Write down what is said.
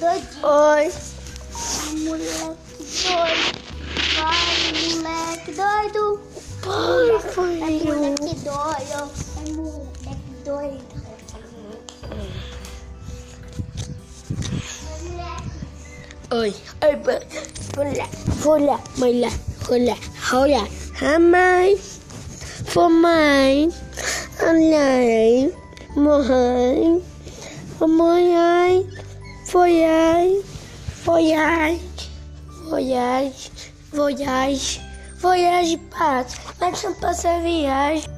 Doidinho. Oi. Moleque doido. Vai, moleque doido. Pai, É filho. moleque doido. É moleque doido. Oi. Oi, bơ. Hola. Hola. Hola. Hola. Hola. Hả mai? Phô mai. Anh này. Mùa hai. Mùa hai. Voyage. Voyage. Voyage. Voyage. Voyage passa. Mas não passa viagem.